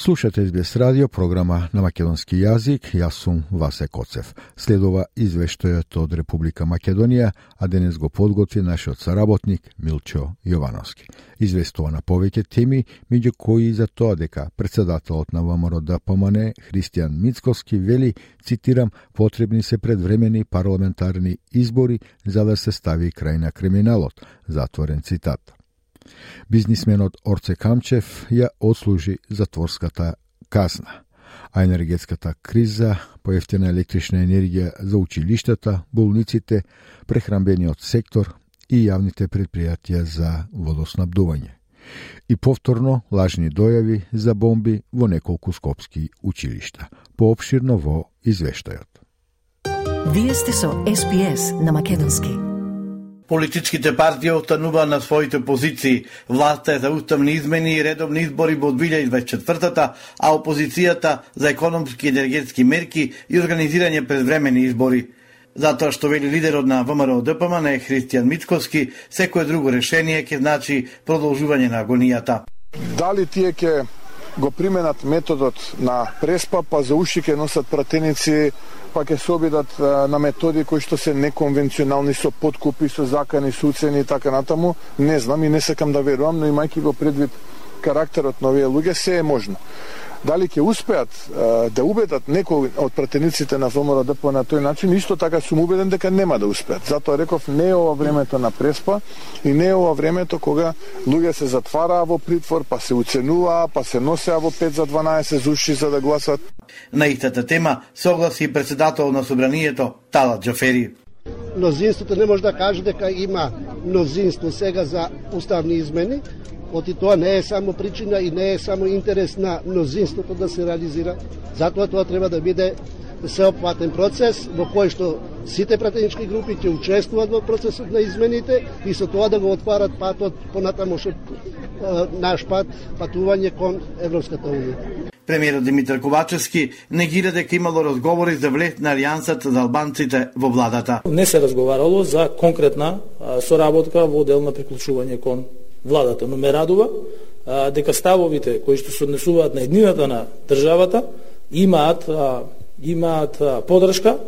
Слушате Избес радио, програма на македонски јазик. Јас сум Васе Коцев. Следува извештајот од Република Македонија, а денес го подготви нашиот саработник Милчо Јовановски. Известува на повеќе теми, меѓу кои за тоа дека председателот на ВМРО да ДПМН Христијан Мицковски вели, цитирам, потребни се предвремени парламентарни избори за да се стави крај на криминалот. Затворен цитат. Бизнисменот Орце Камчев ја отслужи затворската казна а енергетската криза, поевтина електрична енергија за училиштата, болниците, прехрамбениот сектор и јавните предпријатија за водоснабдување. И повторно лажни дојави за бомби во неколку скопски училишта. Пообширно во извештајот. Вие сте со СПС на Македонски. Политичките партии останува на своите позиции. Власта е за уставни измени и редовни избори во 2024-та, а опозицијата за економски и енергетски мерки и организирање предвремени избори. Затоа што вели лидерот на ВМРО ДПМН е Христијан Мицковски, секое друго решение ќе значи продолжување на агонијата. Дали тие ќе го применат методот на преспа, па за уши ќе носат пратеници, па ќе се обидат на методи кои што се неконвенционални со подкупи, со закани, со уцени и така натаму, не знам и не сакам да верувам, но имајќи го предвид карактерот на овие луѓе, се е можно. Дали ќе успеат да убедат некој од пратениците на ВМРО ДП на тој начин, исто така сум убеден дека нема да успеат. Затоа реков не е ова времето на преспа и не е ова времето кога луѓе се затвараа во притвор, па се уценуваа, па се носеа во 5 за 12 зуши за да гласат. На истата тема согласи и председател на собранието Тала Џафери. Мнозинството не може да каже дека има мнозинство сега за уставни измени, Оти тоа не е само причина и не е само интерес на мнозинството да се реализира. Затоа тоа треба да биде сеопфатен процес во кој што сите пратенички групи ќе учествуваат во процесот на измените и со тоа да го отварат патот понатаму наш пат патување кон Европската унија. Премиерот Димитар Ковачевски негира дека имало разговори за влез на Алијансата за албанците во владата. Не се разговарало за конкретна соработка во дел на приклучување кон владата, но ме радува а, дека ставовите кои што се однесуваат на еднината на државата имаат а, имаат а, подршка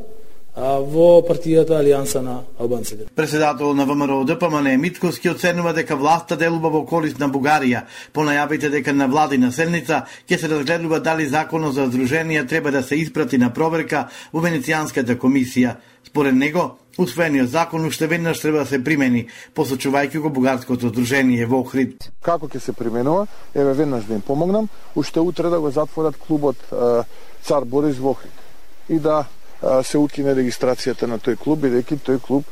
во партијата Алијанса на албанците. Председател на ВМРО ДПМН Митковски оценува дека власта делува во корис на Бугарија. По најавите дека на владина седница ќе се разгледува дали законот за здруженија треба да се испрати на проверка во Венецијанската комисија. Според него, Усвоениот закон уште веднаш треба да се примени, посочувајќи го бугарското здружение во Охрид. Како ќе се применува? Еве веднаш да им помогнам, уште утре да го затворат клубот е, Цар Борис во Охрид и да се укине регистрацијата на тој клуб, бидејќи тој клуб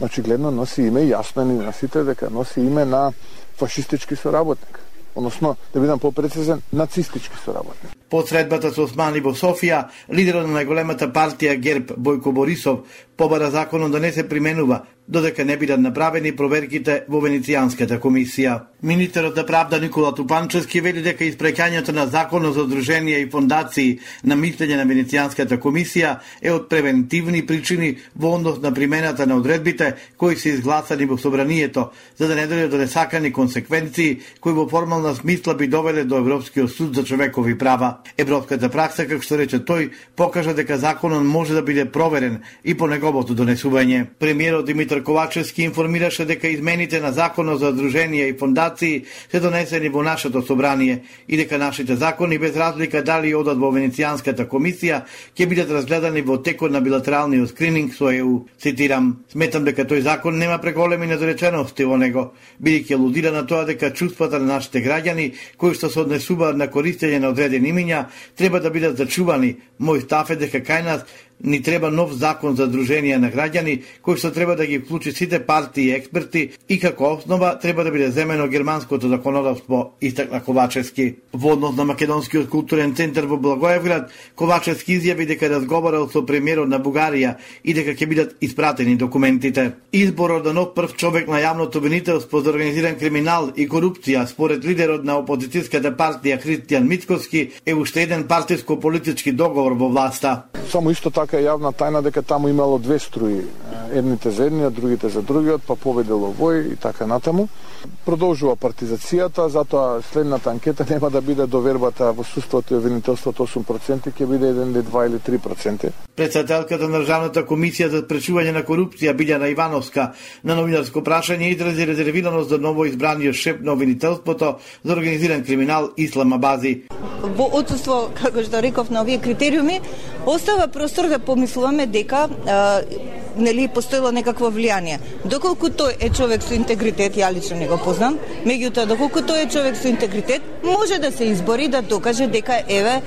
очигледно носи име, јасно е на сите дека носи име на фашистички соработник односно, да бидам попрецизен, нацистички соработник. По средбата со Османи во Софија, лидерот на најголемата партија ГЕРБ Бојко Борисов побара законот да не се применува додека не бидат направени проверките во Венецијанската комисија. Министерот за правда Никола Тупанчевски вели дека испреќањето на законот за одруженија и фондации на мислење на Венецијанската комисија е од превентивни причини во однос на примената на одредбите кои се изгласани во собранието, за да не дојде до несакани консеквенции кои во формална смисла би довеле до Европскиот суд за човекови права. Европската пракса, како што рече тој, покажа дека законот може да биде проверен и по неговото донесување. Премиерот Димитар Ковачевски информираше дека измените на законот за друженија и фондации се донесени во нашето собрание и дека нашите закони без разлика дали одат во Венецијанската комисија ќе бидат разгледани во текот на билатералниот скрининг со ЕУ. Цитирам: "Сметам дека тој закон нема преголеми недоречености во него, бидејќи алудира на тоа дека чувствата на нашите граѓани кои што се однесуваат на користење на одредени имиња треба да бидат зачувани. Мој став е дека кај нас Ни треба нов закон за друженија на граѓани, кој што треба да ги вклучи сите партии и експерти и како основа треба да биде земено германското законодавство, истакна Ковачевски. Во однос на Македонскиот културен центар во Благоевград, Ковачевски изјави дека разговарал со премиерот на Бугарија и дека ќе бидат испратени документите. Изборот на нов прв човек на јавното обвинителство за организиран криминал и корупција според лидерот на опозицијската партија Христијан Мицковски е уште еден партиско-политички договор во власта. Само исто така е јавна тајна дека таму имало две струи, едните за едниот, другите за другиот, па победил овој и така натаму. Продолжува партизацијата, затоа следната анкета нема да биде довербата во суството и обвинителството 8%, ќе биде 1 или 2 или 3%. Председателката на Државната комисија за спречување на корупција Билјана Ивановска на новинарско прашање изрази резервираност за ново избраниот шеф на обвинителството за организиран криминал Ислама Бази. Во отсутство, како што реков, на овие критериуми, остава простор да помислуваме дека нели постоело некакво влијание. Доколку тој е човек со интегритет, ја лично не го познам, меѓутоа доколку тој е човек со интегритет, може да се избори да докаже дека еве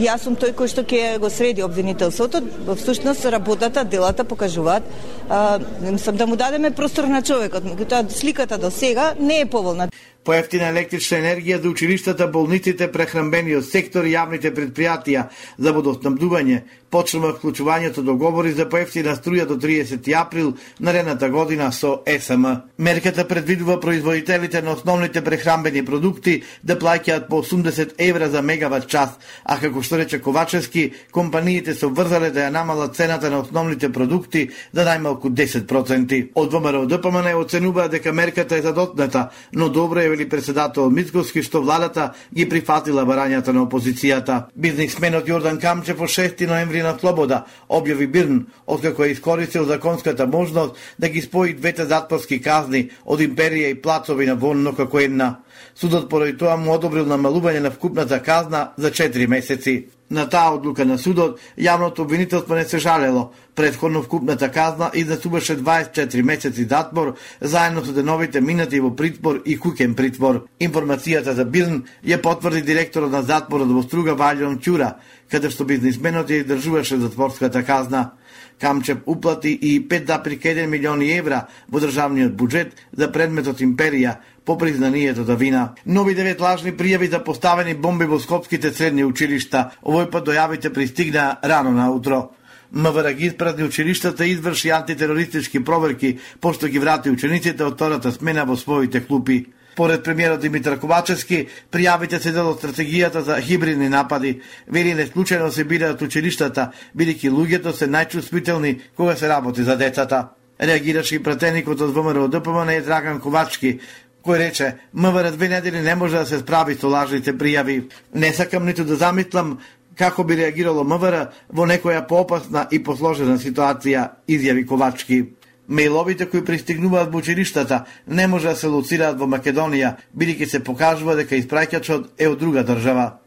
јас сум тој кој што ќе го среди обвинителството. Во всушност работата, делата покажуваат сам да му дадеме простор на човекот, меѓутоа сликата до сега не е поволна поевтина електрична енергија за училиштата, болниците, прехранбениот сектор и јавните предпријатија за водоснабдување, почнува вклучувањето договори за поевтина струја до 30 април наредната година со СМ. Мерката предвидува производителите на основните прехранбени продукти да плаќаат по 80 евра за мегават час, а како што рече Ковачевски, компаниите се обврзале да ја намалат цената на основните продукти за најмалку 10%. Од ВМРО ДПМН оценува дека мерката е задотната, но добро е вели председател Мицковски што владата ги прифатила барањата на опозицијата. Бизнисменот Јордан Камчев во 6 ноември на слобода објави Бирн, откако е искористил законската можност да ги спои двете затворски казни од империја и плацовина на вонно како една. Судот поради тоа му одобрил намалување на вкупната казна за 4 месеци. На таа одлука на судот, јавното обвинителство не се жалело. Предходно вкупната казна изнесуваше 24 месеци затвор, заедно со деновите минати во притвор и кукен притвор. Информацијата за Бирн ја потврди директорот на затворот во Струга Валјон Чура, каде што бизнисменот ја издржуваше затворската казна. Камчев уплати и 5,1 милиони евра во државниот буџет за предметот империја, по признанието да вина. Нови девет лажни пријави за поставени бомби во скопските средни училишта. Овој пат дојавите пристигна рано на утро. МВР ги испразни училиштата и изврши антитерористички проверки, пошто ги врати учениците од втората смена во своите клупи. Поред премиерот Димитар Ковачевски, пријавите се дел од стратегијата за хибридни напади. Вели не случајно се бираат училиштата, бидејќи луѓето се најчувствителни кога се работи за децата. Реагираше и пратеникот од ВМРО ДПМН е Драган Ковачки, кој рече МВР две недели не може да се справи со лажните пријави. Не сакам ниту да замислам како би реагирало МВР во некоја поопасна и посложена ситуација, изјави Ковачки. Мејловите кои пристигнуваат во училиштата не може да се лоцираат во Македонија, бидејќи се покажува дека испраќачот е од друга држава.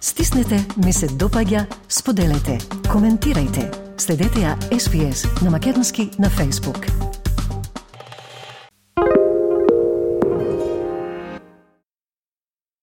Стиснете, ми се допаѓа, споделете, коментирајте. Следете ја SPS на Македонски на Facebook.